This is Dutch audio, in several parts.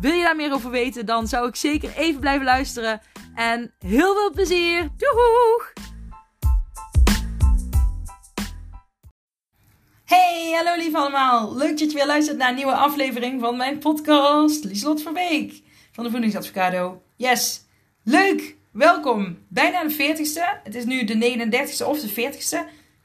Wil je daar meer over weten, dan zou ik zeker even blijven luisteren. En heel veel plezier! Doeg! Hey, hallo lief allemaal. Leuk dat je weer luistert naar een nieuwe aflevering van mijn podcast. Lieslot Verbeek van de Voedingsadvocado. Yes, leuk! Welkom! Bijna de 40ste. Het is nu de 39ste of de 40ste.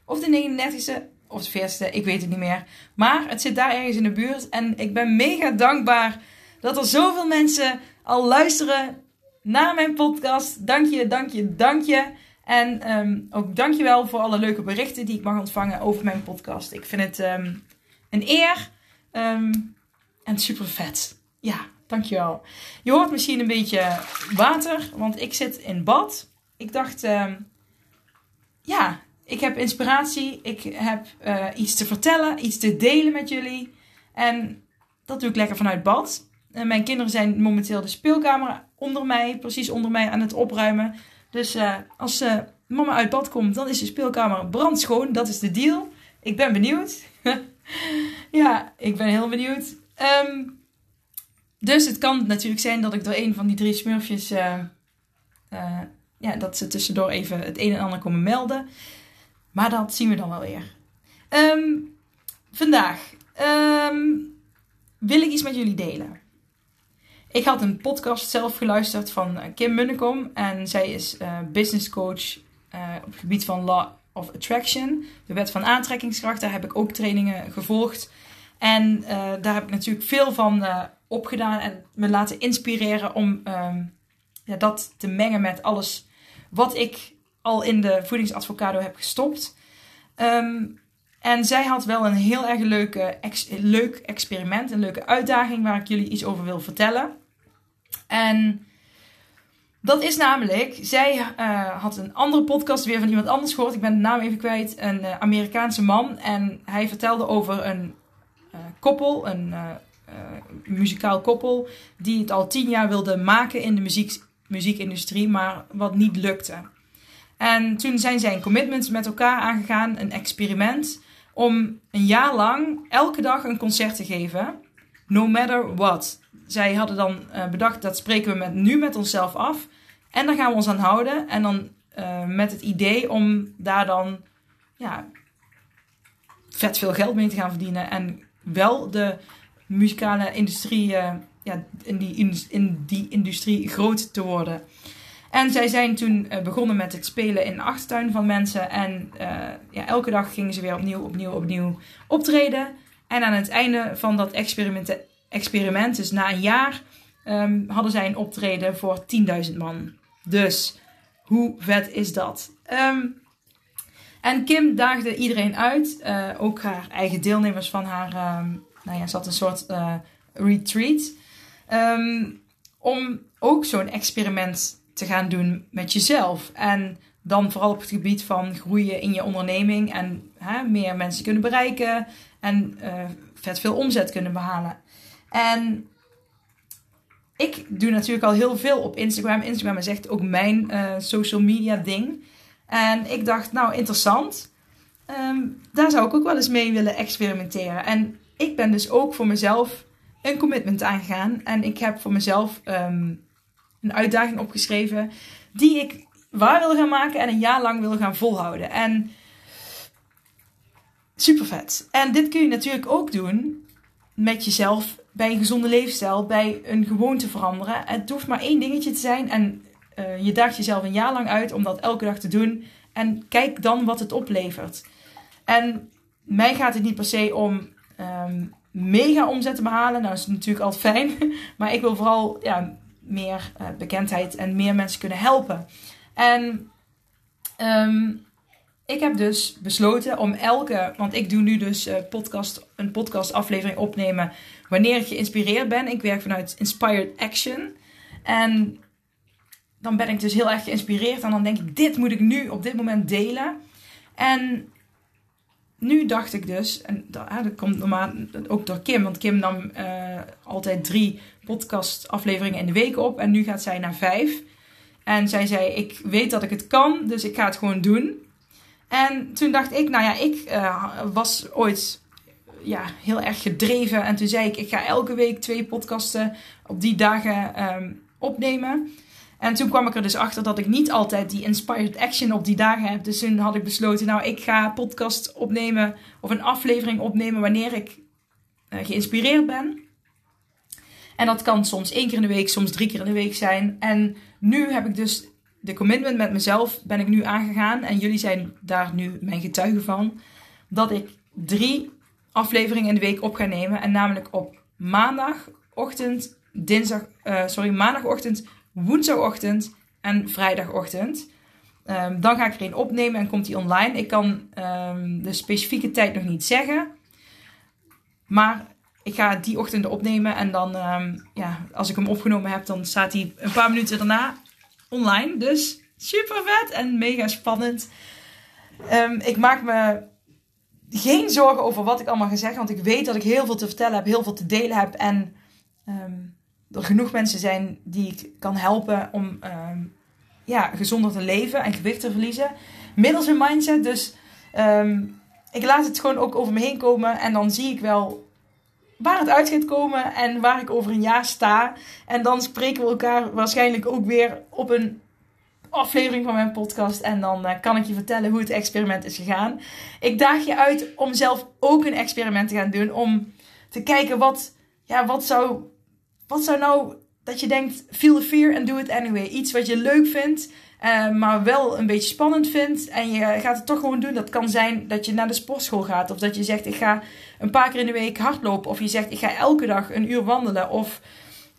Of de 39ste of de 40ste, ik weet het niet meer. Maar het zit daar ergens in de buurt. En ik ben mega dankbaar dat er zoveel mensen al luisteren naar mijn podcast. Dank je, dank je, dank je. En um, ook dank je wel voor alle leuke berichten die ik mag ontvangen over mijn podcast. Ik vind het um, een eer um, en super vet. Ja, dankjewel. Je hoort misschien een beetje water, want ik zit in bad. Ik dacht, ja, ik heb inspiratie. Ik heb uh, iets te vertellen, iets te delen met jullie. En dat doe ik lekker vanuit bad. En mijn kinderen zijn momenteel de speelkamer onder mij, precies onder mij, aan het opruimen. Dus uh, als uh, mama uit bad komt, dan is de speelkamer brandschoon. Dat is de deal. Ik ben benieuwd. ja, ik ben heel benieuwd. Um, dus het kan natuurlijk zijn dat ik door een van die drie smurfjes. Uh, ja, dat ze tussendoor even het een en ander komen melden. Maar dat zien we dan wel weer. Um, vandaag um, wil ik iets met jullie delen. Ik had een podcast zelf geluisterd van eh, Kim Munnekom. En zij is uh, business coach uh, op het gebied van Law of Attraction. De wet van aantrekkingskracht. Daar heb ik ook trainingen gevolgd. En daar heb ik natuurlijk veel van opgedaan. En me laten inspireren om um, ja, dat te mengen met alles wat ik al in de voedingsadvocado heb gestopt. Um, en zij had wel een heel erg leuke, leuk experiment, een leuke uitdaging waar ik jullie iets over wil vertellen. En dat is namelijk, zij uh, had een andere podcast weer van iemand anders gehoord. Ik ben de naam even kwijt. Een uh, Amerikaanse man. En hij vertelde over een uh, koppel, een muzikaal koppel, die het al tien jaar wilde maken in de muziek, muziekindustrie, maar wat niet lukte. En toen zijn zij een commitment met elkaar aangegaan, een experiment, om een jaar lang elke dag een concert te geven, no matter what. Zij hadden dan uh, bedacht, dat spreken we met, nu met onszelf af. En daar gaan we ons aan houden. En dan uh, met het idee om daar dan ja, vet veel geld mee te gaan verdienen. En wel de muzikale industrie, uh, ja, in, die, in die industrie groot te worden. En zij zijn toen uh, begonnen met het spelen in de achtertuin van mensen. En uh, ja, elke dag gingen ze weer opnieuw, opnieuw, opnieuw optreden. En aan het einde van dat experiment, experiment dus na een jaar, um, hadden zij een optreden voor 10.000 man. Dus hoe vet is dat? Um, en Kim daagde iedereen uit, uh, ook haar eigen deelnemers van haar, um, nou ja, ze had een soort retreat, om ook zo'n experiment te gaan doen met jezelf. En dan vooral op het gebied van groeien in je onderneming en hè, meer mensen kunnen bereiken en uh, vet veel omzet kunnen behalen. En ik doe natuurlijk al heel veel op Instagram. Instagram is echt ook mijn uh, social media ding. En ik dacht, nou interessant. Um, daar zou ik ook wel eens mee willen experimenteren. En ik ben dus ook voor mezelf een commitment aangegaan. En ik heb voor mezelf um, een uitdaging opgeschreven die ik waar wil gaan maken en een jaar lang wil gaan volhouden. En super vet. En dit kun je natuurlijk ook doen met jezelf bij een gezonde levensstijl, bij een gewoonte veranderen. Het hoeft maar één dingetje te zijn en uh, je daagt jezelf een jaar lang uit om dat elke dag te doen. En kijk dan wat het oplevert. En mij gaat het niet per se om um, mega omzet te behalen. Nou, dat is natuurlijk altijd fijn. Maar ik wil vooral ja, meer uh, bekendheid en meer mensen kunnen helpen. En um, ik heb dus besloten om elke, want ik doe nu dus uh, podcast, een podcast aflevering opnemen wanneer ik geïnspireerd ben. Ik werk vanuit Inspired Action. En dan ben ik dus heel erg geïnspireerd. En dan denk ik, dit moet ik nu op dit moment delen. En nu dacht ik dus, en dat, komt normaal ook door Kim, want Kim nam uh, altijd drie podcast afleveringen in de week op. En nu gaat zij naar vijf. En zij zei, ik weet dat ik het kan, dus ik ga het gewoon doen. En toen dacht ik, nou ja, ik uh, was ooit ja, heel erg gedreven. En toen zei ik, ik ga elke week twee podcasten op die dagen um, opnemen. En toen kwam ik er dus achter dat ik niet altijd die inspired action op die dagen heb. Dus toen had ik besloten, nou, ik ga podcast opnemen of een aflevering opnemen wanneer ik uh, geïnspireerd ben. En dat kan soms één keer in de week, soms drie keer in de week zijn. En nu heb ik dus de commitment met mezelf ben ik nu aangegaan. En jullie zijn daar nu mijn getuigen van. Dat ik drie afleveringen in de week op ga nemen. En namelijk op maandagochtend, dinsdag, uh, sorry, maandagochtend, woensdagochtend en vrijdagochtend. Um, dan ga ik er een opnemen en komt die online. Ik kan um, de specifieke tijd nog niet zeggen. Maar ik ga die ochtend opnemen en dan, um, ja, als ik hem opgenomen heb, dan staat hij een paar minuten daarna online. Dus super vet en mega spannend. ik maak me geen zorgen over wat ik allemaal ga zeggen, want ik weet dat ik heel veel te vertellen heb, heel veel te delen heb en er genoeg mensen zijn die ik kan helpen om um, ja, gezonder te leven en gewicht te verliezen. Middels een mindset. Dus um, ik laat het gewoon ook over me heen komen. En dan zie ik wel waar het uit gaat komen en waar ik over een jaar sta. En dan spreken we elkaar waarschijnlijk ook weer op een aflevering van mijn podcast. En dan uh, kan ik je vertellen hoe het experiment is gegaan. Ik daag je uit om zelf ook een experiment te gaan doen. Om te kijken wat, ja, wat zou wat zou nou dat je denkt, feel the fear and do it anyway. Iets wat je leuk vindt, uh, maar wel een beetje spannend vindt. En je gaat het toch gewoon doen. Dat kan zijn dat je naar de sportschool gaat. Of dat je zegt, ik ga een paar keer in de week hardlopen. Of je zegt, ik ga elke dag een uur wandelen. Of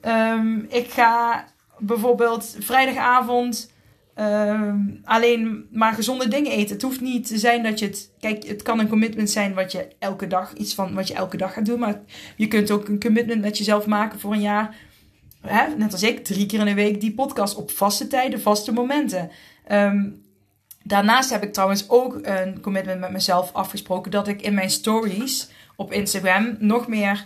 um, ik ga bijvoorbeeld vrijdagavond um, alleen maar gezonde dingen eten. Het hoeft niet te zijn dat je het. Kijk, het kan een commitment zijn wat je elke dag, iets van wat je elke dag gaat doen. Maar je kunt ook een commitment met jezelf maken voor een jaar. Hè, net als ik, drie keer in de week die podcast op vaste tijden, vaste momenten. Um, daarnaast heb ik trouwens ook een commitment met mezelf afgesproken dat ik in mijn stories op Instagram nog meer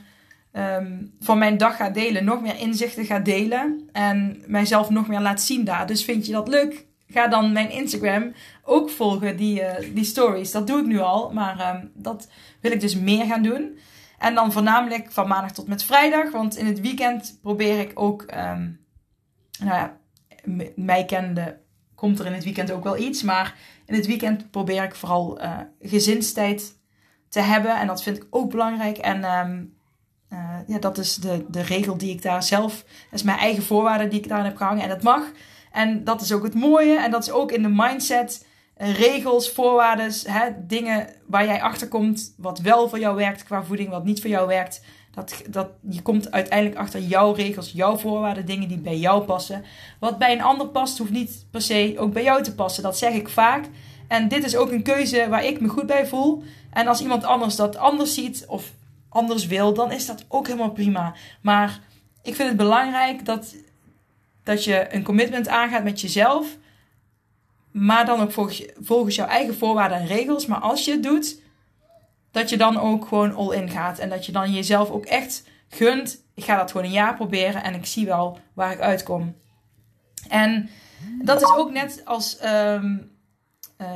um, van mijn dag ga delen, nog meer inzichten ga delen en mijzelf nog meer laat zien daar. Dus vind je dat leuk? Ga dan mijn Instagram ook volgen, die, uh, die stories. Dat doe ik nu al, maar um, dat wil ik dus meer gaan doen. En dan voornamelijk van maandag tot met vrijdag, want in het weekend probeer ik ook, um, nou ja, mij kende komt er in het weekend ook wel iets, maar in het weekend probeer ik vooral uh, gezinstijd te hebben en dat vind ik ook belangrijk. En uh, ja, dat is de, de regel die ik daar zelf, dat is mijn eigen voorwaarden die ik daarin heb gehangen. En dat mag. En dat is ook het mooie. En dat is ook in de mindset, uh, regels, voorwaarden, dingen waar jij achter komt. Wat wel voor jou werkt qua voeding, wat niet voor jou werkt. Dat, dat, je komt uiteindelijk achter jouw regels, jouw voorwaarden, dingen die bij jou passen. Wat bij een ander past, hoeft niet per se ook bij jou te passen. Dat zeg ik vaak. En dit is ook een keuze waar ik me goed bij voel. En als iemand anders dat anders ziet of anders wil, dan is dat ook helemaal prima. Maar ik vind het belangrijk dat, dat je een commitment aangaat met jezelf. Maar dan ook volgens, jouw eigen voorwaarden en regels. Maar als je het doet, dat je dan ook gewoon all in gaat. En dat je dan jezelf ook echt gunt. Ik ga dat gewoon een jaar proberen en ik zie wel waar ik uitkom. En dat is ook net als um, uh,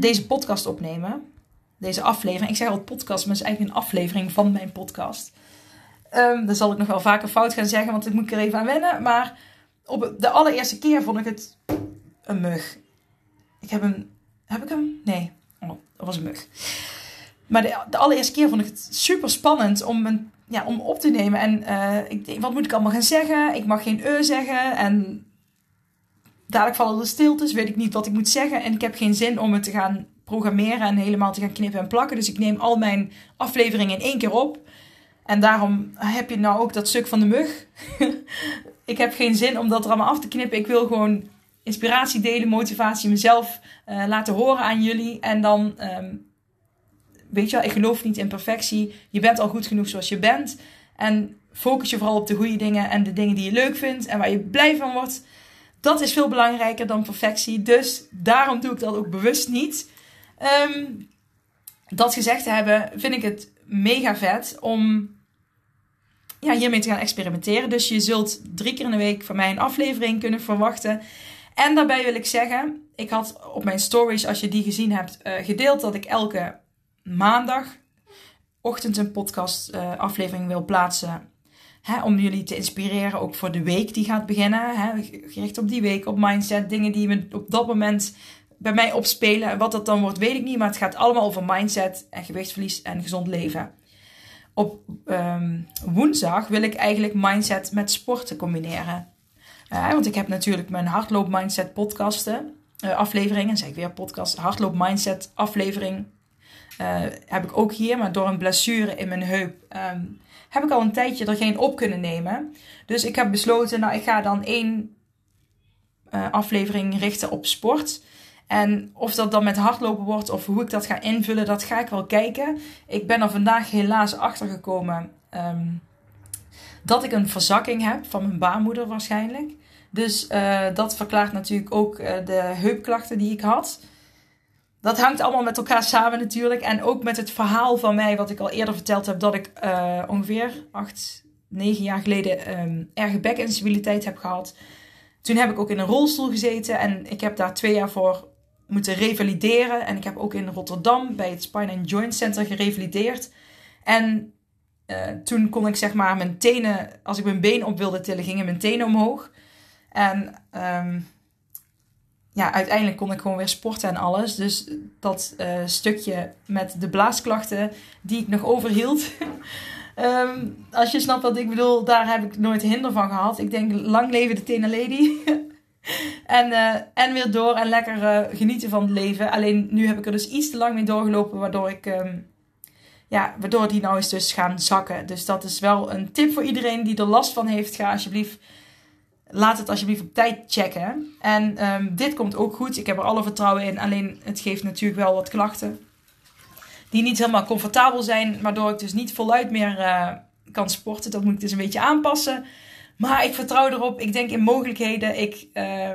deze podcast opnemen deze aflevering. Ik zeg al podcast, maar het is eigenlijk een aflevering van mijn podcast. Um, dan zal ik nog wel vaker fout gaan zeggen, want ik moet er even aan wennen. Maar op de allereerste keer vond ik het een mug. Ik heb hem. Heb ik hem? Nee. Oh, dat was een mug. Maar de, de allereerste keer vond ik het super spannend om, een, ja, om op te nemen. En uh, ik wat moet ik allemaal gaan zeggen? Ik mag geen e zeggen. En dadelijk vallen de stiltes, weet ik niet wat ik moet zeggen. En ik heb geen zin om het te gaan programmeren en helemaal te gaan knippen en plakken. Dus ik neem al mijn afleveringen in één keer op. En daarom heb je nou ook dat stuk van de mug. ik heb geen zin om dat er allemaal af te knippen. Ik wil gewoon inspiratie delen, motivatie, mezelf uh, laten horen aan jullie. En dan, um, weet je wel, ik geloof niet in perfectie. Je bent al goed genoeg zoals je bent. En focus je vooral op de goede dingen en de dingen die je leuk vindt en waar je blij van wordt. dat is veel belangrijker dan perfectie. Dus daarom doe ik dat ook bewust niet. Ehm, dat gezegd te hebben, vind ik het mega vet om ja, hiermee te gaan experimenteren. Dus je zult drie keer in de week van mij een aflevering kunnen verwachten. En daarbij wil ik zeggen, ik had op mijn stories, als je die gezien hebt, uh, gedeeld dat ik elke maandag ochtend een podcast uh, aflevering wil plaatsen. Hè, om jullie te inspireren, ook voor de week die gaat beginnen. Hè, gericht op die week, op mindset, dingen die me op dat moment bij mij opspelen. En wat dat dan wordt, weet ik niet. Maar het gaat allemaal over mindset en gewichtsverlies en gezond leven. Op um, woensdag wil ik eigenlijk mindset met sporten combineren. Uh, want ik heb natuurlijk mijn hardloop mindset podcasten, uh, afleveringen, zeg ik weer podcast, hardloop mindset aflevering uh, heb ik ook hier, maar door een blessure in mijn heup um, heb ik al een tijdje er geen op kunnen nemen. Dus ik heb besloten, nou ik ga dan één aflevering richten op sport. En of dat dan met hardlopen wordt of hoe ik dat ga invullen, dat ga ik wel kijken. Ik ben er vandaag helaas achter gekomen um, dat ik een verzakking heb van mijn baarmoeder waarschijnlijk. Dus uh, dat verklaart natuurlijk ook uh, de heupklachten die ik had. Dat hangt allemaal met elkaar samen natuurlijk. En ook met het verhaal van mij, wat ik al eerder verteld heb, dat ik uh, ongeveer acht, negen jaar geleden um, erge bekinstabiliteit heb gehad. Toen heb ik ook in een rolstoel gezeten en ik heb daar twee jaar voor moeten revalideren. En ik heb ook in Rotterdam bij het Spine and Joint Center gerevalideerd. En uh, toen kon ik zeg maar mijn tenen, als ik mijn been op wilde tillen, gingen mijn tenen omhoog. En um, ja, uiteindelijk kon ik gewoon weer sporten en alles. Dus dat uh, stukje met de blaasklachten die ik nog overhield. um, als je snapt wat ik bedoel, daar heb ik nooit hinder van gehad. Ik denk, lang leven de tenen lady. en, uh, en weer door en lekker uh, genieten van het leven. Alleen nu heb ik er dus iets te lang mee doorgelopen, waardoor ik. Um, ja, waardoor die nou eens dus gaan zakken. Dus dat is wel een tip voor iedereen die er last van heeft. Ga alsjeblieft, laat het alsjeblieft op tijd checken. En um, dit komt ook goed. Ik heb er alle vertrouwen in. Alleen het geeft natuurlijk wel wat klachten. Die niet helemaal comfortabel zijn. Waardoor ik dus niet voluit meer uh, kan sporten. Dat moet ik dus een beetje aanpassen. Maar ik vertrouw erop. Ik denk in mogelijkheden. Ik, uh,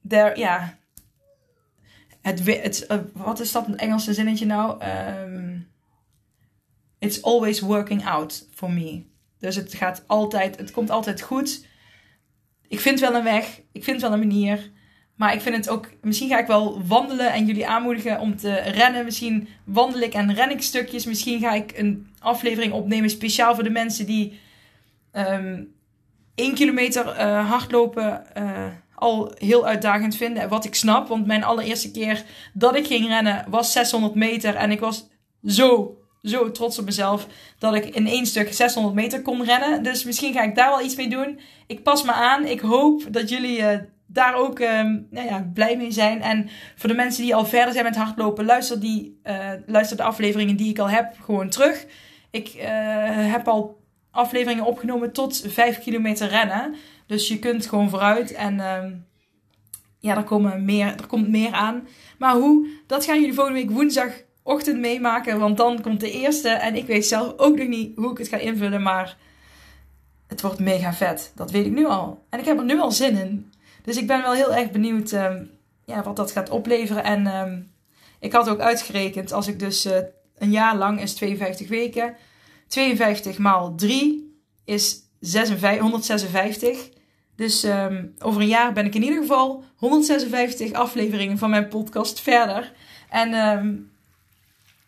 der, ja. Het, het, uh, wat is dat Engelse zinnetje nou? Um, it's always working out for me. Dus het gaat altijd, het komt altijd goed. Ik vind wel een weg. Ik vind wel een manier. Maar ik vind het ook, misschien ga ik wel wandelen en jullie aanmoedigen om te rennen. Misschien wandel ik en ren ik stukjes. Misschien ga ik een aflevering opnemen speciaal voor de mensen die um, 1 kilometer uh, hardlopen uh, al heel uitdagend vinden. Wat ik snap, want mijn allereerste keer dat ik ging rennen was 600 meter. En ik was zo, zo trots op mezelf dat ik in één stuk 600 meter kon rennen. Dus misschien ga ik daar wel iets mee doen. Ik pas me aan. Ik hoop dat jullie uh, daar ook um, nou ja, blij mee zijn. En voor de mensen die al verder zijn met hardlopen, luister, die, luister de afleveringen die ik al heb gewoon terug. Ik heb al afleveringen opgenomen tot 5 kilometer rennen. Dus je kunt gewoon vooruit en uh, ja, er, komen meer, er komt meer aan. Maar hoe, dat gaan jullie volgende week woensdagochtend meemaken. Want dan komt de eerste en ik weet zelf ook nog niet hoe ik het ga invullen. Maar het wordt mega vet. Dat weet ik nu al. En ik heb er nu al zin in. Dus ik ben wel heel erg benieuwd um, ja, wat dat gaat opleveren. En um, ik had ook uitgerekend, als ik dus uh, een jaar lang is 52 weken 52 maal 3 is 56, 156. Dus um, over een jaar ben ik in ieder geval 156 afleveringen van mijn podcast verder. En um,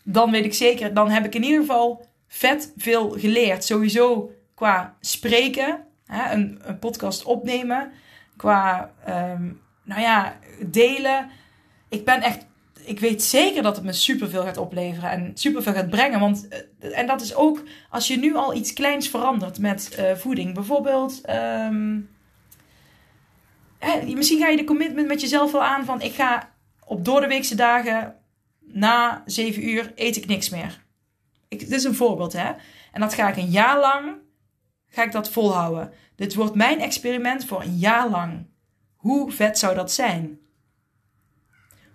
dan weet ik zeker, dan heb ik in ieder geval vet veel geleerd. Sowieso qua spreken, hè, een, een, podcast opnemen, qua um, nou ja, delen. Ik ben echt ik weet zeker dat het me superveel gaat opleveren en superveel gaat brengen. Want, eh, en dat is ook als je nu al iets kleins verandert met uh, voeding. Bijvoorbeeld, um, hè, misschien ga je de commitment met jezelf wel aan van ik ga op doordeweekse dagen na 7 uur eet ik niks meer. Ik, dit is een voorbeeld hè. En dat ga ik een jaar lang, ga ik dat volhouden. Dit wordt mijn experiment voor een jaar lang. Hoe vet zou dat zijn?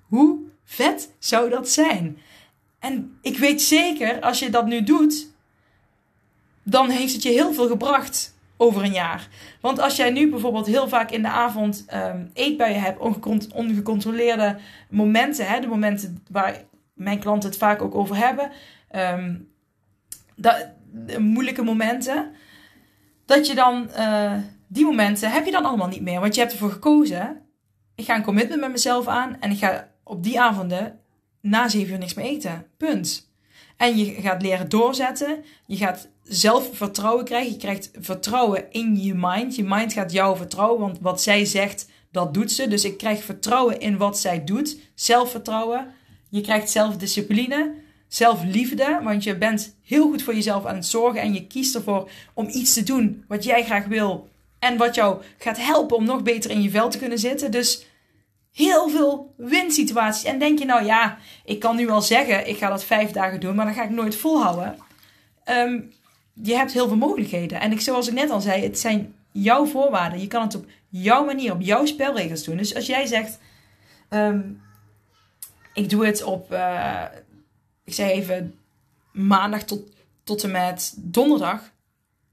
Hoe vet zou dat zijn? En ik weet zeker, als je dat nu doet, dan heeft het je heel veel gebracht. over een jaar. Want als jij nu bijvoorbeeld heel vaak in de avond um, eetbuien hebt, ongecontroleerde momenten, hè, de momenten waar mijn klanten het vaak ook over hebben, um, dat, moeilijke momenten, dat je dan uh, die momenten heb je dan allemaal niet meer. Want je hebt ervoor gekozen, ik ga een commitment met mezelf aan en ik ga op die avonden na zeven uur niks meer eten. Punt. En je gaat leren doorzetten. Je gaat zelfvertrouwen krijgen. Je krijgt vertrouwen in je mind. Je mind gaat jou vertrouwen, want wat zij zegt, dat doet ze. Dus ik krijg vertrouwen in wat zij doet. Zelfvertrouwen. Je krijgt zelfdiscipline. Zelfliefde, want je bent heel goed voor jezelf aan het zorgen en je kiest ervoor om iets te doen wat jij graag wil en wat jou gaat helpen om nog beter in je vel te kunnen zitten. Dus heel veel winsituaties. En denk je nou ja, ik kan nu wel zeggen, ik ga dat vijf dagen doen, maar dan ga ik nooit volhouden. Um, je hebt heel veel mogelijkheden. En ik, zoals ik net al zei, het zijn jouw voorwaarden. Je kan het op jouw manier, op jouw spelregels doen. Dus als jij zegt, um, ik doe het op, uh, ik zeg even, maandag tot, tot en met donderdag.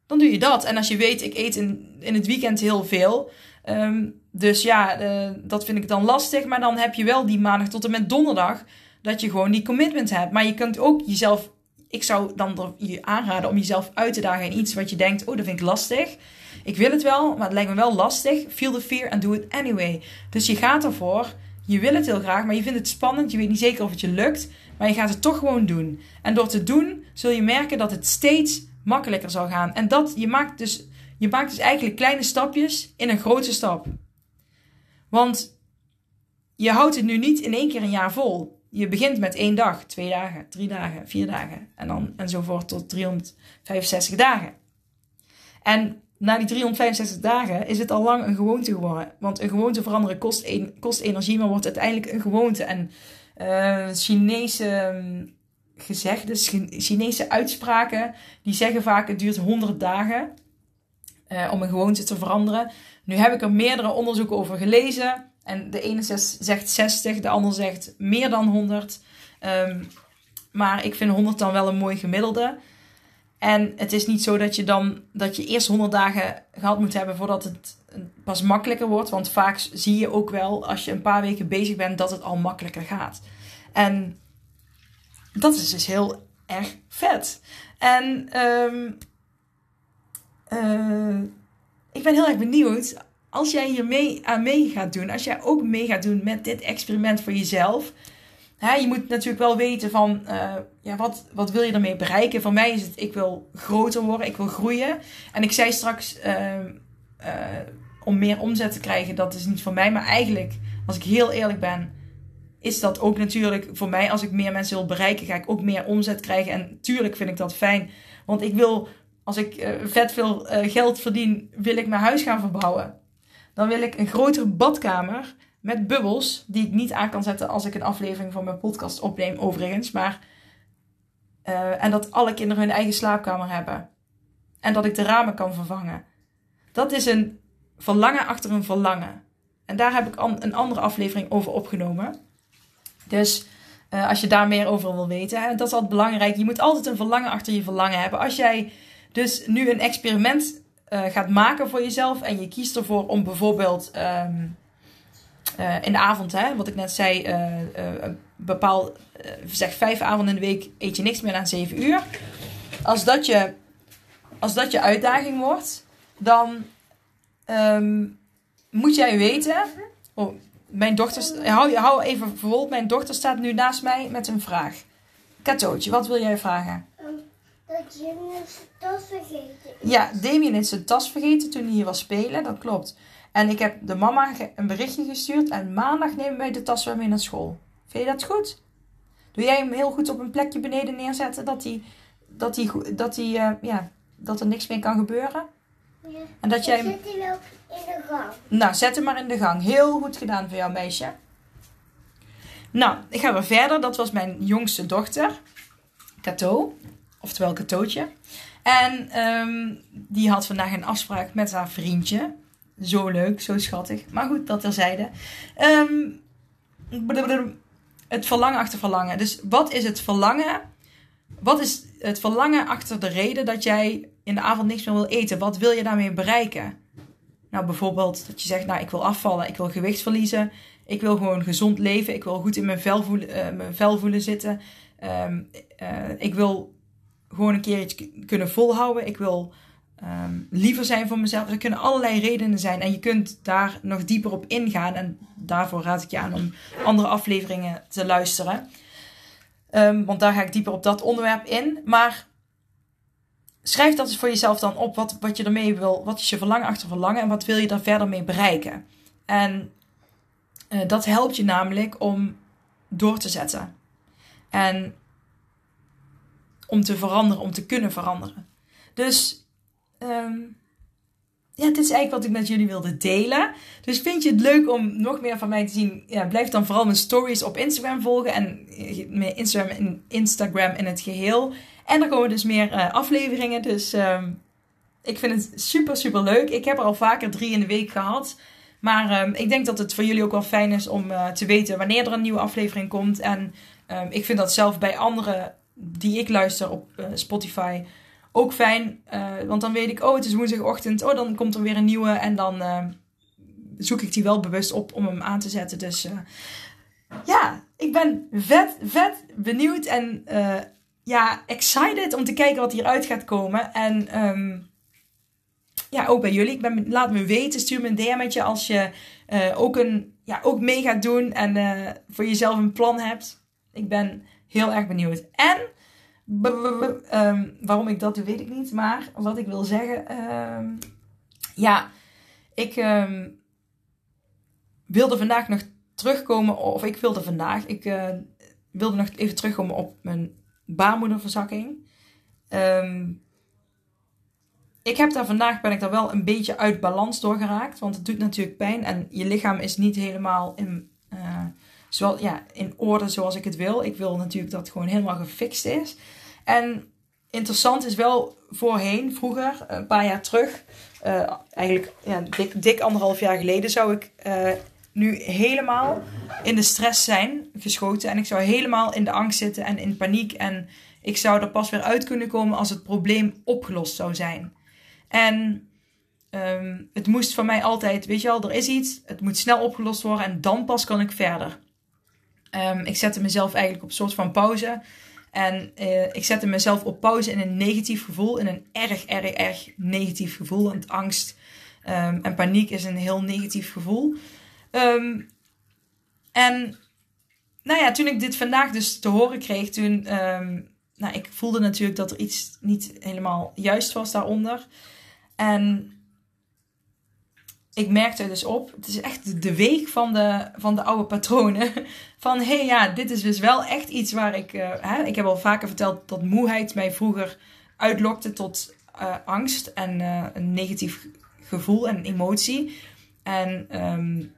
Dan doe je dat. En als je weet, ik eet in, in het weekend heel veel. Um, dus ja, uh, dat vind ik dan lastig. Maar dan heb je wel die maandag tot en met donderdag. Dat je gewoon die commitment hebt. Maar je kunt ook jezelf. Ik zou dan je aanraden om jezelf uit te dagen in iets wat je denkt: oh, dat vind ik lastig. Ik wil het wel, maar het lijkt me wel lastig. Feel the fear and do it anyway. Dus je gaat ervoor. Je wil het heel graag, maar je vindt het spannend. Je weet niet zeker of het je lukt. Maar je gaat het toch gewoon doen. En door te doen zul je merken dat het steeds makkelijker zal gaan. En dat je maakt dus, je maakt dus eigenlijk kleine stapjes in een grote stap. Want je houdt het nu niet in één keer een jaar vol. Je begint met één dag, twee dagen, drie dagen, vier dagen en dan enzovoort tot 365 dagen. En na die 365 dagen is het al lang een gewoonte geworden. Want een gewoonte veranderen kost, kost energie, maar wordt uiteindelijk een gewoonte. En uh, Chinese gezegdes, Chinese uitspraken, die zeggen vaak het duurt 100 dagen uh, om een gewoonte te veranderen. Nu heb ik er meerdere onderzoeken over gelezen. En de ene zegt 60, de ander zegt meer dan 100. Um, ehm, maar ik vind 100 dan wel een mooi gemiddelde. En het is niet zo dat je dan dat je eerst 100 dagen gehad moet hebben voordat het pas makkelijker wordt. Want vaak zie je ook wel als je een paar weken bezig bent dat het al makkelijker gaat. En dat is dus heel erg vet. En um, uh, ik ben heel erg benieuwd als jij hier mee, aan mee gaat doen. Als jij ook mee gaat doen met dit experiment voor jezelf. Hè, je moet natuurlijk wel weten van, uh, ja, wat, wat wil je ermee bereiken? Voor mij is het, ik wil groter worden, ik wil groeien. En ik zei straks, uh, om meer omzet te krijgen, dat is niet voor mij. Maar eigenlijk, als ik heel eerlijk ben, is dat ook natuurlijk voor mij. Als ik meer mensen wil bereiken, ga ik ook meer omzet krijgen. En tuurlijk vind ik dat fijn. Want ik wil als ik uh, vet veel uh, geld verdien, wil ik mijn huis gaan verbouwen. Dan wil ik een grotere badkamer met bubbels, die ik niet aan kan zetten als ik een aflevering van mijn podcast opneem, overigens. Maar, uh, en dat alle kinderen hun eigen slaapkamer hebben. En dat ik de ramen kan vervangen. Dat is een verlangen achter een verlangen. En daar heb ik een andere aflevering over opgenomen. Dus als je daar meer over wil weten, hè, dat is altijd belangrijk. Je moet altijd een verlangen achter je verlangen hebben. Als jij dus nu een experiment uh, gaat maken voor jezelf en je kiest ervoor om bijvoorbeeld um, uh, in de avond, hè, wat ik net zei, uh, bepaal, zeg vijf avonden in de week eet je niks meer na zeven uur. Als dat je, als dat je uitdaging wordt, dan um, moet jij weten. Oh, mijn dochter, hou, hou even bijvoorbeeld, mijn dochter staat nu naast mij met een vraag. Katootje, wat wil jij vragen? Dat Damien zijn tas vergeten is. Ja, Damien is zijn tas vergeten toen hij hier was spelen, dat klopt. En ik heb de mama een berichtje gestuurd en maandag nemen wij de tas weer mee naar school. Vind je dat goed? Doe jij hem heel goed op een plekje beneden neerzetten dat, hij, dat, hij, dat, hij, uh, ja, dat er niks meer kan gebeuren? Ja. En dat jij hem... Zet hij wel in de gang. Nou, zet hem maar in de gang. Heel goed gedaan voor jou, meisje. Nou, ik ga weer verder. Dat was mijn jongste dochter, Kato oftewel Katootje. En um, die had vandaag een afspraak met haar vriendje. Zo leuk, zo schattig. Maar goed, dat terzijde. Um, het verlangen achter verlangen. Dus wat is het verlangen wat is het verlangen achter de reden dat jij in de avond niks meer wil eten? Wat wil je daarmee bereiken? Nou, bijvoorbeeld dat je zegt, nou, ik wil afvallen, ik wil gewicht verliezen, ik wil gewoon gezond leven, ik wil goed in mijn vel voelen, uh, mijn vel voelen zitten, um, uh, ik wil gewoon een keer iets kunnen volhouden, ik wil um, liever zijn voor mezelf. Er kunnen allerlei redenen zijn en je kunt daar nog dieper op ingaan en daarvoor raad ik je aan om andere afleveringen te luisteren. Um, want daar ga ik dieper op dat onderwerp in. Maar schrijf dat eens voor jezelf dan op. Wat, wat je ermee wil. Wat is je verlangen achter verlangen. En wat wil je daar verder mee bereiken. En uh, dat helpt je namelijk om door te zetten. En om te veranderen. Om te kunnen veranderen. Dus um, ja, dit is eigenlijk wat ik met jullie wilde delen. Dus vind je het leuk om nog meer van mij te zien? Ja, blijf dan vooral mijn stories op Instagram volgen. En eh, mijn Instagram in, Instagram in het geheel. En er komen dus meer uh, afleveringen. Dus um, ik vind het super, super leuk. Ik heb er al vaker drie in de week gehad. Maar um, ik denk dat het voor jullie ook wel fijn is om uh, te weten wanneer er een nieuwe aflevering komt. En ik vind dat zelf bij anderen die ik luister op uh, Spotify ook fijn. Uh, want dan weet ik, oh, het is woensdagochtend. Oh, dan komt er weer een nieuwe. En dan uh, zoek ik die wel bewust op om hem aan te zetten. Dus ja, ik ben vet, vet benieuwd. En ja, excited om te kijken wat hieruit gaat komen. En um, ja, ook bij jullie. Ik ben, laat me weten. Stuur me een DM'tje als je ook, een, ja, ook mee gaat doen. En voor jezelf een plan hebt. Ik ben heel erg benieuwd. En Um, waarom ik dat doe, weet ik niet. Maar wat ik wil zeggen. Um, ja, ik um, wilde vandaag nog terugkomen. Of ik wilde vandaag. Ik uh, wilde nog even terugkomen op mijn baarmoederverzakking. ik heb daar vandaag ben ik daar wel een beetje uit balans door geraakt. Want het doet natuurlijk pijn. En je lichaam is niet helemaal in. Uh, zoals, ja, in orde zoals ik het wil. Ik wil natuurlijk dat het gewoon helemaal gefixt is. En interessant is wel voorheen, vroeger, een paar jaar terug, uh, eigenlijk ja, dik, dik anderhalf jaar geleden, zou ik uh, nu helemaal in de stress zijn geschoten. En ik zou helemaal in de angst zitten en in paniek. En ik zou er pas weer uit kunnen komen als het probleem opgelost zou zijn. En um, het moest van mij altijd, weet je wel, er is iets, het moet snel opgelost worden en dan pas kan ik verder. Um, ik zette mezelf eigenlijk op een soort van pauze. En uh, ik zette mezelf op pauze in een negatief gevoel, in een erg, erg, erg negatief gevoel. Want angst um, en paniek is een heel negatief gevoel. Um, en nou ja, toen ik dit vandaag dus te horen kreeg, toen, nou, ik voelde natuurlijk dat er iets niet helemaal juist was daaronder. En ik merkte dus op, het is echt de week van de, van de oude patronen. Van hé hey, ja, dit is dus wel echt iets waar ik. Uh, hè, ik heb al vaker verteld dat moeheid mij vroeger uitlokte tot uh, angst en uh, een negatief gevoel en emotie. En um,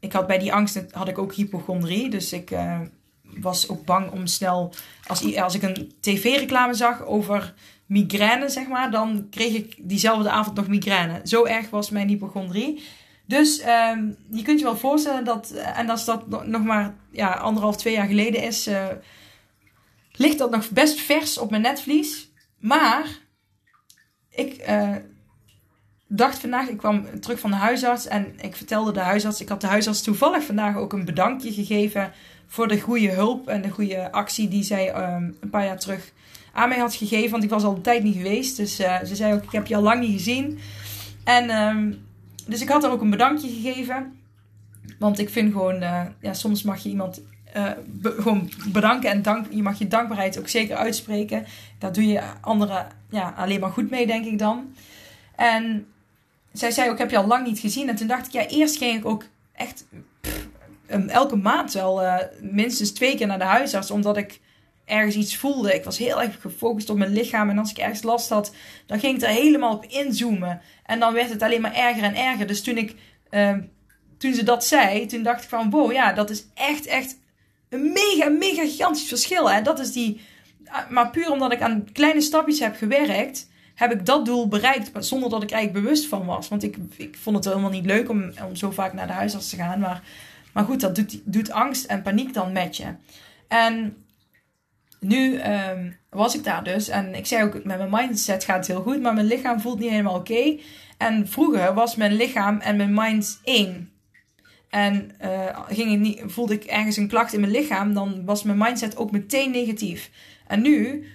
ik had bij die angst had ik ook hypochondrie. Dus ik was ook bang om snel. Als, als ik een tv-reclame zag over migraine, zeg maar, dan kreeg ik diezelfde avond nog migraine. Zo erg was mijn hypochondrie. Dus um, je kunt je wel voorstellen dat, eh, en als dat nog maar ja, anderhalf, twee jaar geleden is, uh, ligt dat nog best vers op mijn netvlies. Maar ik uh, dacht vandaag, ik kwam terug van de huisarts en ik vertelde de huisarts, ik had de huisarts toevallig vandaag ook een bedankje gegeven voor de goede hulp en de goede actie die zij um, een paar jaar terug aan mij had gegeven. Want ik was al een tijd niet geweest. Dus uh, ze zei ook, ik heb je al lang niet gezien. En um, dus ik had haar ook een bedankje gegeven. Want ik vind gewoon, uh, ja, soms mag je iemand be gewoon bedanken. En dank, je mag je dankbaarheid ook zeker uitspreken. Daar doe je anderen ja, alleen maar goed mee, denk ik dan. En zij zei ook, heb je al lang niet gezien. En toen dacht ik, ja, eerst ging ik ook echt elke maand wel minstens twee keer naar de huisarts. Omdat ik ergens iets voelde. Ik was heel erg gefocust op mijn lichaam. En als ik ergens last had, dan ging ik er helemaal op inzoomen. En dan werd het alleen maar erger en erger. Dus toen ik, uh, toen ze dat zei, toen dacht ik van wow, ja, dat is echt, echt een mega, mega gigantisch verschil. En dat is die, maar puur omdat ik aan kleine stapjes heb gewerkt, heb ik dat doel bereikt zonder dat ik eigenlijk bewust van was. Want ik, ik vond het helemaal niet leuk om, om zo vaak naar de huisarts te gaan. Maar, maar goed, dat doet, doet angst en paniek dan met je. En nu ehm, was ik daar dus. En ik zei ook, met mijn mindset gaat het heel goed. Maar mijn lichaam voelt niet helemaal oké. En vroeger was mijn lichaam en mijn mind één. En uh, ging ik niet, voelde ik ergens een klacht in mijn lichaam, dan was mijn mindset ook meteen negatief. En nu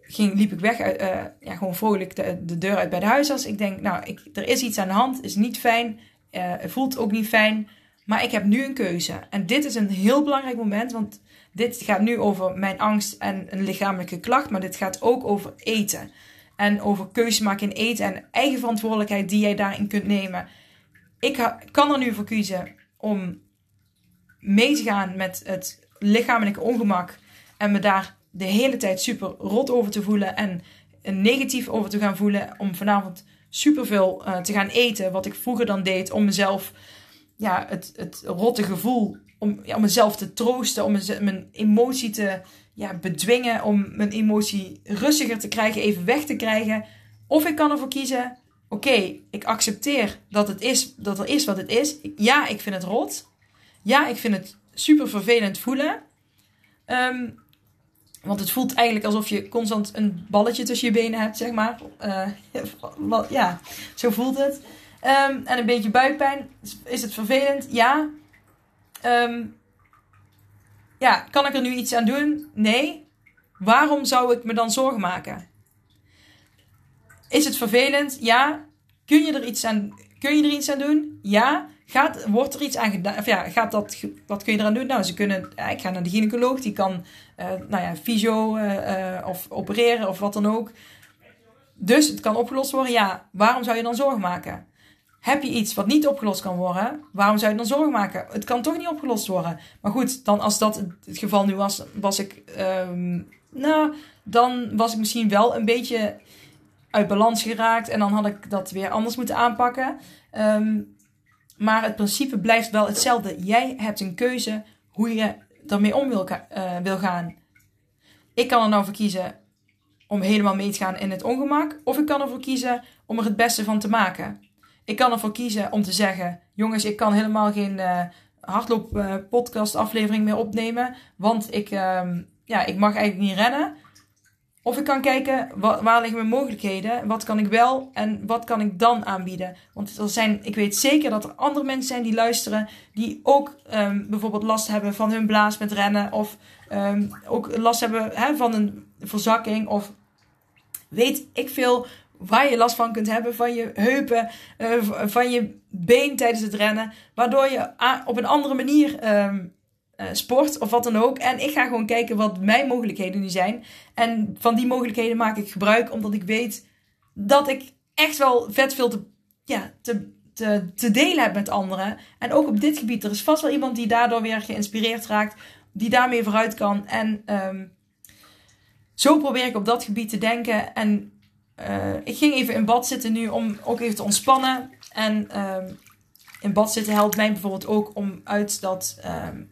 ging, liep ik weg, uit, uh, ja, gewoon vrolijk de, de, deur uit bij de huisarts. Ik denk, nou, ik, er is iets aan de hand, is niet fijn, uh, voelt ook niet fijn. Maar ik heb nu een keuze. En dit is een heel belangrijk moment, want dit gaat nu over mijn angst en een lichamelijke klacht, maar dit gaat ook over eten. En over keuze maken in eten en eigen verantwoordelijkheid die jij daarin kunt nemen. Ik kan er nu voor kiezen om mee te gaan met het lichamelijke ongemak en me daar de hele tijd super rot over te voelen en negatief over te gaan voelen. Om vanavond superveel uh, te gaan eten, wat ik vroeger dan deed, om mezelf ja, het, het rotte gevoel, om, om mezelf te troosten, om mijn emotie te ja, bedwingen, om mijn emotie rustiger te krijgen, even weg te krijgen. Of ik kan ervoor kiezen, oké, ik accepteer dat het is, dat er is wat het is. Ja, ik vind het rot. Ja, ik vind het super vervelend voelen. Um, want het voelt eigenlijk alsof je constant een balletje tussen je benen hebt, zeg maar. Uh, ja, zo voelt het. Um, en een beetje buikpijn. Is het vervelend? Ja. Um, ja, kan ik er nu iets aan doen? Nee. Waarom zou ik me dan zorgen maken? Is het vervelend? Ja. Kun je er iets aan, kun je er iets aan doen? Ja. Gaat, wordt er iets aan gedaan? Of ja, gaat dat, wat kun je eraan doen? Nou, ze kunnen, ik ga naar de gynaecoloog, die kan, uh, nou ja, fysio uh, uh, of opereren of wat dan ook. Dus het kan opgelost worden. Ja, waarom zou je dan zorgen maken? Heb je iets wat niet opgelost kan worden, waarom zou je dan zorgen maken? Het kan toch niet opgelost worden. Maar goed, dan als dat het geval nu was, was ik, um, nou, dan was ik misschien wel een beetje uit balans geraakt en dan had ik dat weer anders moeten aanpakken. Um, maar het principe blijft wel hetzelfde. Jij hebt een keuze hoe je ermee om wil, uh, wil gaan. Ik kan er nou voor kiezen om helemaal mee te gaan in het ongemak. Of ik kan ervoor kiezen om er het beste van te maken. Ik kan ervoor kiezen om te zeggen: jongens, ik kan helemaal geen uh, hardloop uh, podcast aflevering meer opnemen. Want ik, uh, ja, ik mag eigenlijk niet rennen. Of ik kan kijken, waar liggen mijn mogelijkheden? Wat kan ik wel en wat kan ik dan aanbieden? Want er zijn, ik weet zeker dat er andere mensen zijn die luisteren, die ook um, bijvoorbeeld last hebben van hun blaas met rennen. Of um, ook last hebben van een verzakking. Of weet ik veel waar je last van kunt hebben. Van je heupen, uh, van je been tijdens het rennen. Waardoor je op een andere manier um, uh, sport of wat dan ook. En ik ga gewoon kijken wat mijn mogelijkheden nu zijn. En van die mogelijkheden maak ik gebruik, omdat ik weet dat ik echt wel vet veel te, ja, te, te, te delen heb met anderen. En ook op dit gebied, er is vast wel iemand die daardoor weer geïnspireerd raakt, die daarmee vooruit kan. En um, zo probeer ik op dat gebied te denken. En uh, ik ging even in bad zitten nu om ook even te ontspannen. En um, in bad zitten helpt mij bijvoorbeeld ook om uit dat um,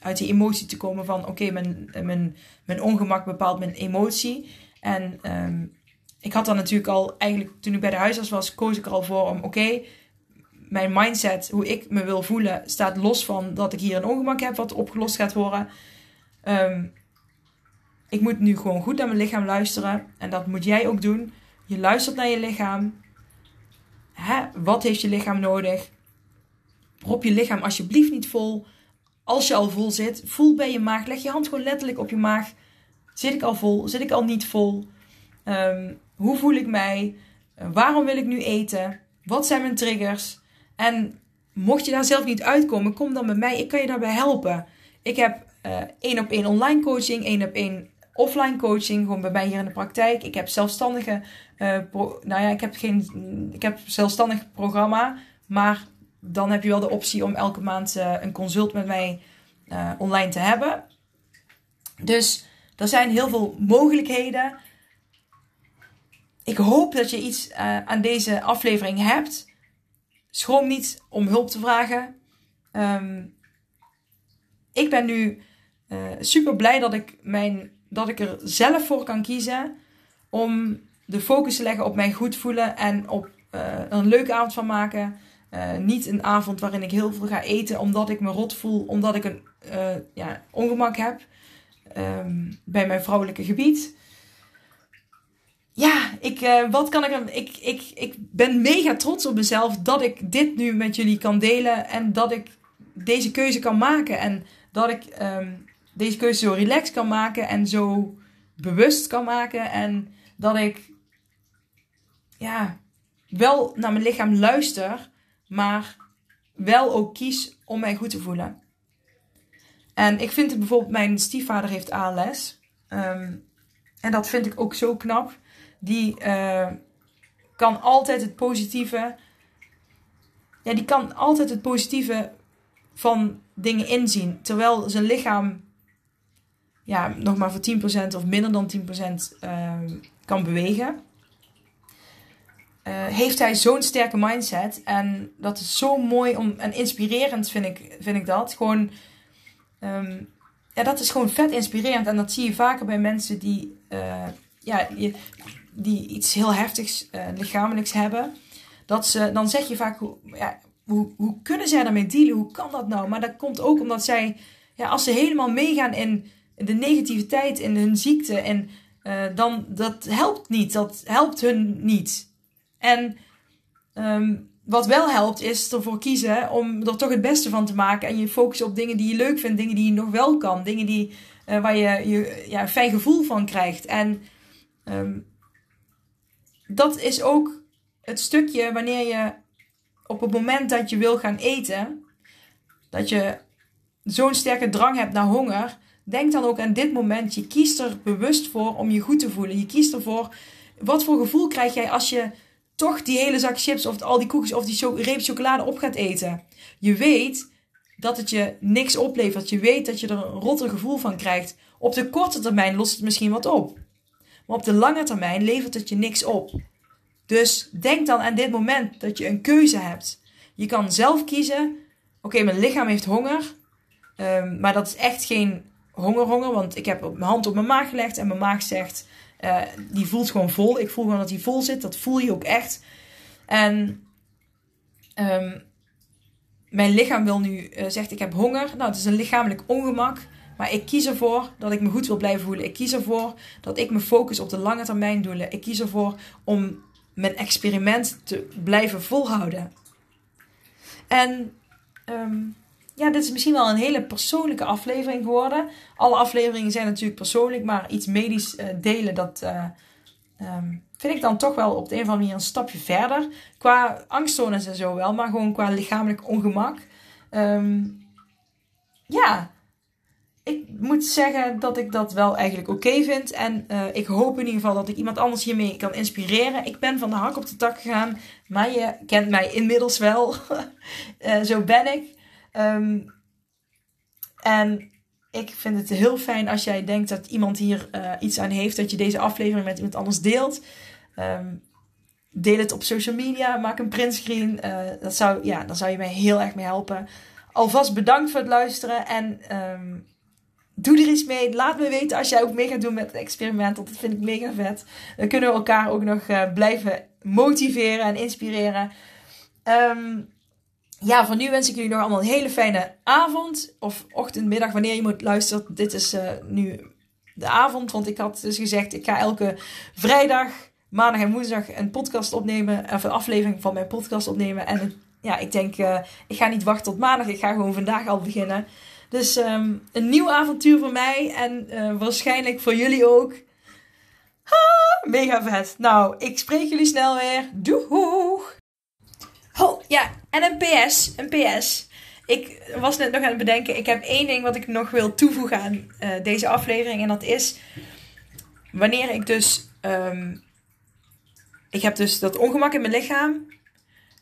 uit die emotie te komen van oké, mijn, mijn, mijn ongemak bepaalt mijn emotie. En um, ik had dan natuurlijk al, eigenlijk toen ik bij de huisarts was, koos ik er al voor om oké, mijn mindset, hoe ik me wil voelen, staat los van dat ik hier een ongemak heb wat opgelost gaat worden. Ik moet nu gewoon goed naar mijn lichaam luisteren. En dat moet jij ook doen. Je luistert naar je lichaam. Hè? Wat heeft je lichaam nodig? Prop je lichaam alsjeblieft niet vol. Als je al vol zit, voel bij je maag. Leg je hand gewoon letterlijk op je maag. Zit ik al vol? Zit ik al niet vol? Um, hoe voel ik mij? Uh, waarom wil ik nu eten? Wat zijn mijn triggers? En mocht je daar zelf niet uitkomen, kom dan bij mij. Ik kan je daarbij helpen. Ik heb uh, één op één online coaching, één op één offline coaching, gewoon bij mij hier in de praktijk. Ik heb zelfstandige, pro, nou ja, ik heb geen, ik heb zelfstandig programma, maar dan heb je wel de optie om elke maand uh, een consult met mij uh, online te hebben. Dus er zijn heel veel mogelijkheden. Ik hoop dat je iets aan deze aflevering hebt. Schroom niet om hulp te vragen. Um, ik ben nu super blij dat ik, mijn, dat ik er zelf voor kan kiezen om de focus te leggen op mijn goed voelen en op een leuke avond van maken. Uh, niet een avond waarin ik heel veel ga eten omdat ik me rot voel, omdat ik een uh, ja, ongemak heb. ehm, bij mijn vrouwelijke gebied. Ja, ik, eh, wat kan ik, ik, ik, ik ben mega trots op mezelf dat ik dit nu met jullie kan delen. En dat ik deze keuze kan maken. En dat ik ehm, deze keuze zo relaxed kan maken en zo bewust kan maken. En dat ik ja, wel naar mijn lichaam luister, maar wel ook kies om mij goed te voelen. En ik vind het bijvoorbeeld, mijn stiefvader heeft ALS. Ehm, en dat vind ik ook zo knap. Die eh, kan altijd het positieve. Ja, die kan altijd het positieve van dingen inzien. Terwijl zijn lichaam, ja, nog maar voor 10% of minder dan 10% ehm, kan bewegen. Eh, heeft hij zo'n sterke mindset. En dat is zo mooi om, en inspirerend vind ik, vind ik dat. Gewoon, ehm, ja, dat is gewoon vet inspirerend. En dat zie je vaker bij mensen die, eh, ja, die, iets heel heftigs eh, lichamelijks hebben. Dat ze, dan zeg je vaak, hoe, ja, hoe, hoe kunnen zij daarmee dealen? Hoe kan dat nou? Maar dat komt ook omdat zij, ja, als ze helemaal meegaan in de negativiteit, in hun ziekte, en, eh, dan dat helpt niet. Dat helpt hun niet. En ehm, wat wel helpt, is ervoor kiezen om er toch het beste van te maken. En je focussen op dingen die je leuk vindt, dingen die je nog wel kan. Dingen die, eh, waar je, je ja, een fijn gevoel van krijgt. En ehm, dat is ook het stukje wanneer je op het moment dat je wil gaan eten, dat je zo'n sterke drang hebt naar honger. Denk dan ook aan dit moment. Je kiest er bewust voor om je goed te voelen. Je kiest ervoor. Wat voor gevoel krijg jij als je toch die hele zak chips of al die koekjes of die reep chocolade op gaat eten? Je weet dat het je niks oplevert. Je weet dat je er een rotte gevoel van krijgt. Op de korte termijn lost het misschien wat op. Maar op de lange termijn levert het je niks op. Dus denk dan aan dit moment dat je een keuze hebt. Je kan zelf kiezen. Oké, mijn lichaam heeft honger. Ehm, maar dat is echt geen honger-honger. Want ik heb mijn hand op mijn maag gelegd. En mijn maag zegt, eh, die voelt gewoon vol. Ik voel gewoon dat die vol zit. Dat voel je ook echt. En ehm, mijn lichaam wil nu, eh, zegt ik heb honger. Nou, het is een lichamelijk ongemak. Maar ik kies ervoor dat ik me goed wil blijven voelen. Ik kies ervoor dat ik me focus op de lange termijn doelen. Ik kies ervoor om mijn experiment te blijven volhouden. En ehm, ja, dit is misschien wel een hele persoonlijke aflevering geworden. Alle afleveringen zijn natuurlijk persoonlijk, maar iets medisch eh, delen, dat eh, ehm, vind ik dan toch wel op de een of andere manier een stapje verder. Qua angststoornis en zo wel, maar gewoon qua lichamelijk ongemak. Ehm, ja, ik moet zeggen dat ik dat wel eigenlijk oké vind. En eh, ik hoop in ieder geval dat ik iemand anders hiermee kan inspireren. Ik ben van de hak op de tak gegaan. Maar je kent mij inmiddels wel. Zo ben ik. Ehm, en ik vind het heel fijn als jij denkt dat iemand hier eh, iets aan heeft. Dat je deze aflevering met iemand anders deelt. Ehm, deel het op social media. Maak een printscreen. Eh dat zou, ja, daar zou je mij heel erg mee helpen. Alvast bedankt voor het luisteren. En ehm, doe er iets mee. Laat me weten als jij ook mee gaat doen met het experiment. Want dat vind ik mega vet. Dan kunnen we elkaar ook nog eh, blijven motiveren en inspireren. Ja, voor nu wens ik jullie nog allemaal een hele fijne avond. Of ochtend, middag, wanneer je moet luisteren. Dit is eh, nu de avond. Want ik had dus gezegd, ik ga elke vrijdag, maandag en woensdag een podcast opnemen. Of een aflevering van mijn podcast opnemen. En ja, ik denk, eh, ik ga niet wachten tot maandag. Ik ga gewoon vandaag al beginnen. Dus ehm, een nieuw avontuur voor mij. En eh, waarschijnlijk voor jullie ook. Ha, mega vet. Nou, ik spreek jullie snel weer. Doeg! Oh, ja. En een PS. Een PS. Ik was net nog aan het bedenken. Ik heb één ding wat ik nog wil toevoegen aan eh, deze aflevering. En dat is... Wanneer ik dus... ehm, ik heb dus dat ongemak in mijn lichaam.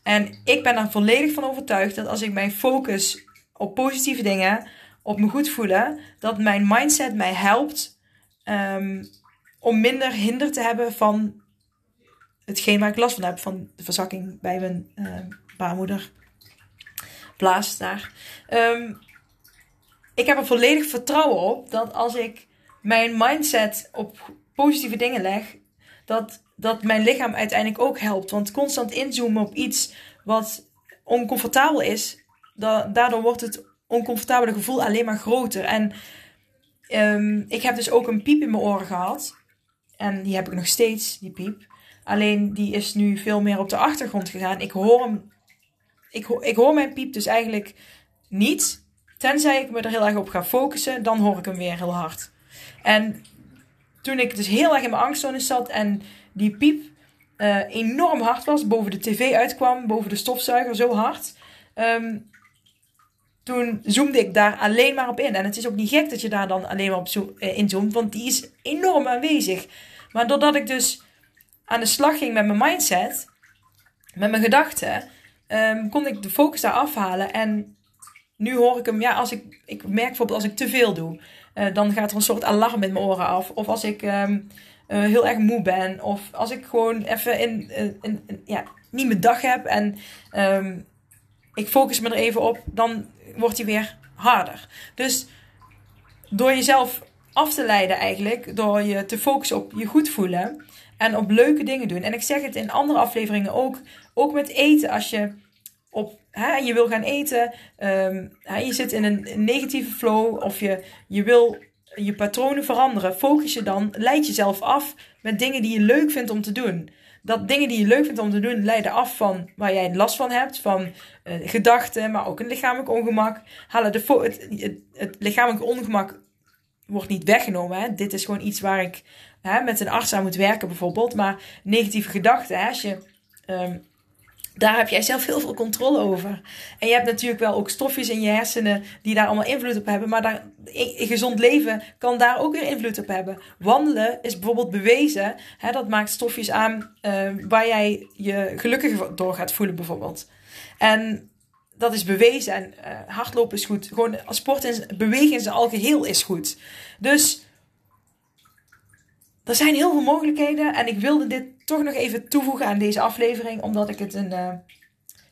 En ik ben er volledig van overtuigd dat als ik mij focus op positieve dingen, op me goed voelen, dat mijn mindset mij helpt ehm, om minder hinder te hebben van hetgeen waar ik last van heb, van de verzakking bij mijn ehm, baarmoeder. Blaas daar. Ehm, ik heb er volledig vertrouwen op dat als ik mijn mindset op positieve dingen leg, dat, dat mijn lichaam uiteindelijk ook helpt. Want constant inzoomen op iets wat oncomfortabel is, da- daardoor wordt het oncomfortabele gevoel alleen maar groter. En ehm, ik heb dus ook een piep in mijn oren gehad. En die heb ik nog steeds, die piep. Alleen die is nu veel meer op de achtergrond gegaan. Ik hoor hem. Ik, ik hoor mijn piep dus eigenlijk niet. Tenzij ik me er heel erg op ga focussen, dan hoor ik hem weer heel hard. En toen ik dus heel erg in mijn angststoornis zat en die piep uh, enorm hard was, boven de tv uitkwam, boven de stofzuiger, zo hard. Um, toen zoomde ik daar alleen maar op in. En het is ook niet gek dat je daar dan alleen maar op zo, uh, inzoomt, want die is enorm aanwezig. Maar doordat ik dus aan de slag ging met mijn mindset, met mijn gedachten, um, kon ik de focus daar afhalen. En nu hoor ik hem, ja, als ik, ik merk bijvoorbeeld als ik te veel doe, uh, dan gaat er een soort alarm in mijn oren af. Of als ik um, uh, heel erg moe ben, of als ik gewoon even in, in, ja, niet mijn dag heb en um, ik focus me er even op, dan wordt hij weer harder. Dus door jezelf af te leiden eigenlijk, door je te focussen op je goed voelen en op leuke dingen doen. En ik zeg het in andere afleveringen ook, ook met eten. Als je op, hè, je wil gaan eten, um, hè, je zit in een negatieve flow of je, je wil je patronen veranderen, focus je dan, leid jezelf af met dingen die je leuk vindt om te doen. Dat dingen die je leuk vindt om te doen, leiden af van waar jij last van hebt, van uh, gedachten, maar ook een lichamelijk ongemak. Halen de het, het, het lichamelijk ongemak wordt niet weggenomen. Hè. Dit is gewoon iets waar ik hè, met een arts aan moet werken bijvoorbeeld. Maar negatieve gedachten, hè, als je, um, daar heb jij zelf heel veel controle over. En je hebt natuurlijk wel ook stofjes in je hersenen die daar allemaal invloed op hebben. Maar daar, een gezond leven kan daar ook weer invloed op hebben. Wandelen is bijvoorbeeld bewezen. Hè, dat maakt stofjes aan uh, waar jij je gelukkig door gaat voelen bijvoorbeeld. En dat is bewezen. En uh, hardlopen is goed. Gewoon sport en bewegen in zijn algeheel is goed. Dus er zijn heel veel mogelijkheden. En ik wilde dit toch nog even toevoegen aan deze aflevering. Omdat ik het een. Uh,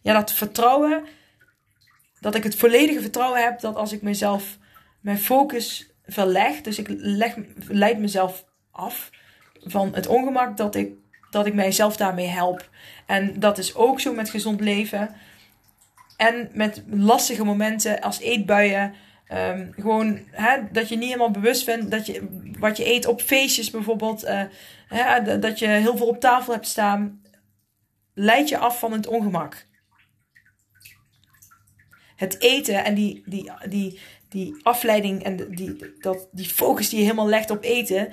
ja, dat vertrouwen. Dat ik het volledige vertrouwen heb dat als ik mezelf mijn focus verleg. Dus ik leg, leid mezelf af van het ongemak. Dat ik, dat ik mijzelf daarmee help. En dat is ook zo met gezond leven. En met lastige momenten als eetbuien. Um, gewoon hè, dat je niet helemaal bewust bent dat je wat je eet op feestjes bijvoorbeeld. Uh, hè, dat je heel veel op tafel hebt staan. Leid je af van het ongemak. Het eten en die, die, die, die afleiding en die, dat, die focus die je helemaal legt op eten.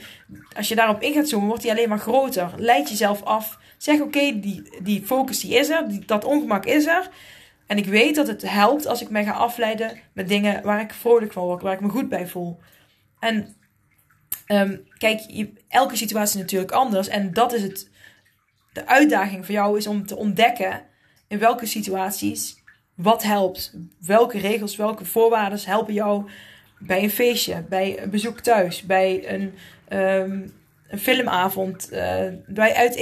Als je daarop in gaat zoomen, wordt die alleen maar groter. Leid jezelf af. Zeg oké, die, die focus die is er. Die, dat ongemak is er. En ik weet dat het helpt als ik mij ga afleiden met dingen waar ik vrolijk van word, waar ik me goed bij voel. En um, kijk, je, elke situatie is natuurlijk anders. En dat is het. De uitdaging voor jou is om te ontdekken in welke situaties wat helpt. Welke regels, welke voorwaarden helpen jou bij een feestje, bij een bezoek thuis, bij een, um, een filmavond, uh, bij uit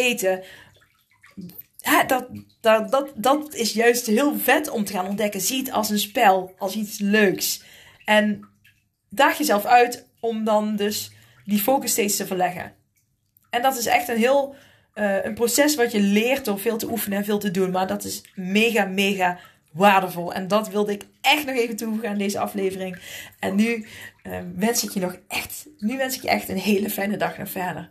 ja, dat, dat, dat, dat is juist heel vet om te gaan ontdekken. Zie het als een spel, als iets leuks. En daag jezelf uit om dan dus die focus steeds te verleggen. En dat is echt een heel uh, een proces wat je leert door veel te oefenen en veel te doen. Maar dat is mega, mega waardevol. En dat wilde ik echt nog even toevoegen aan deze aflevering. En nu uh, wens ik je nog echt, nu wens ik je echt een hele fijne dag nog verder.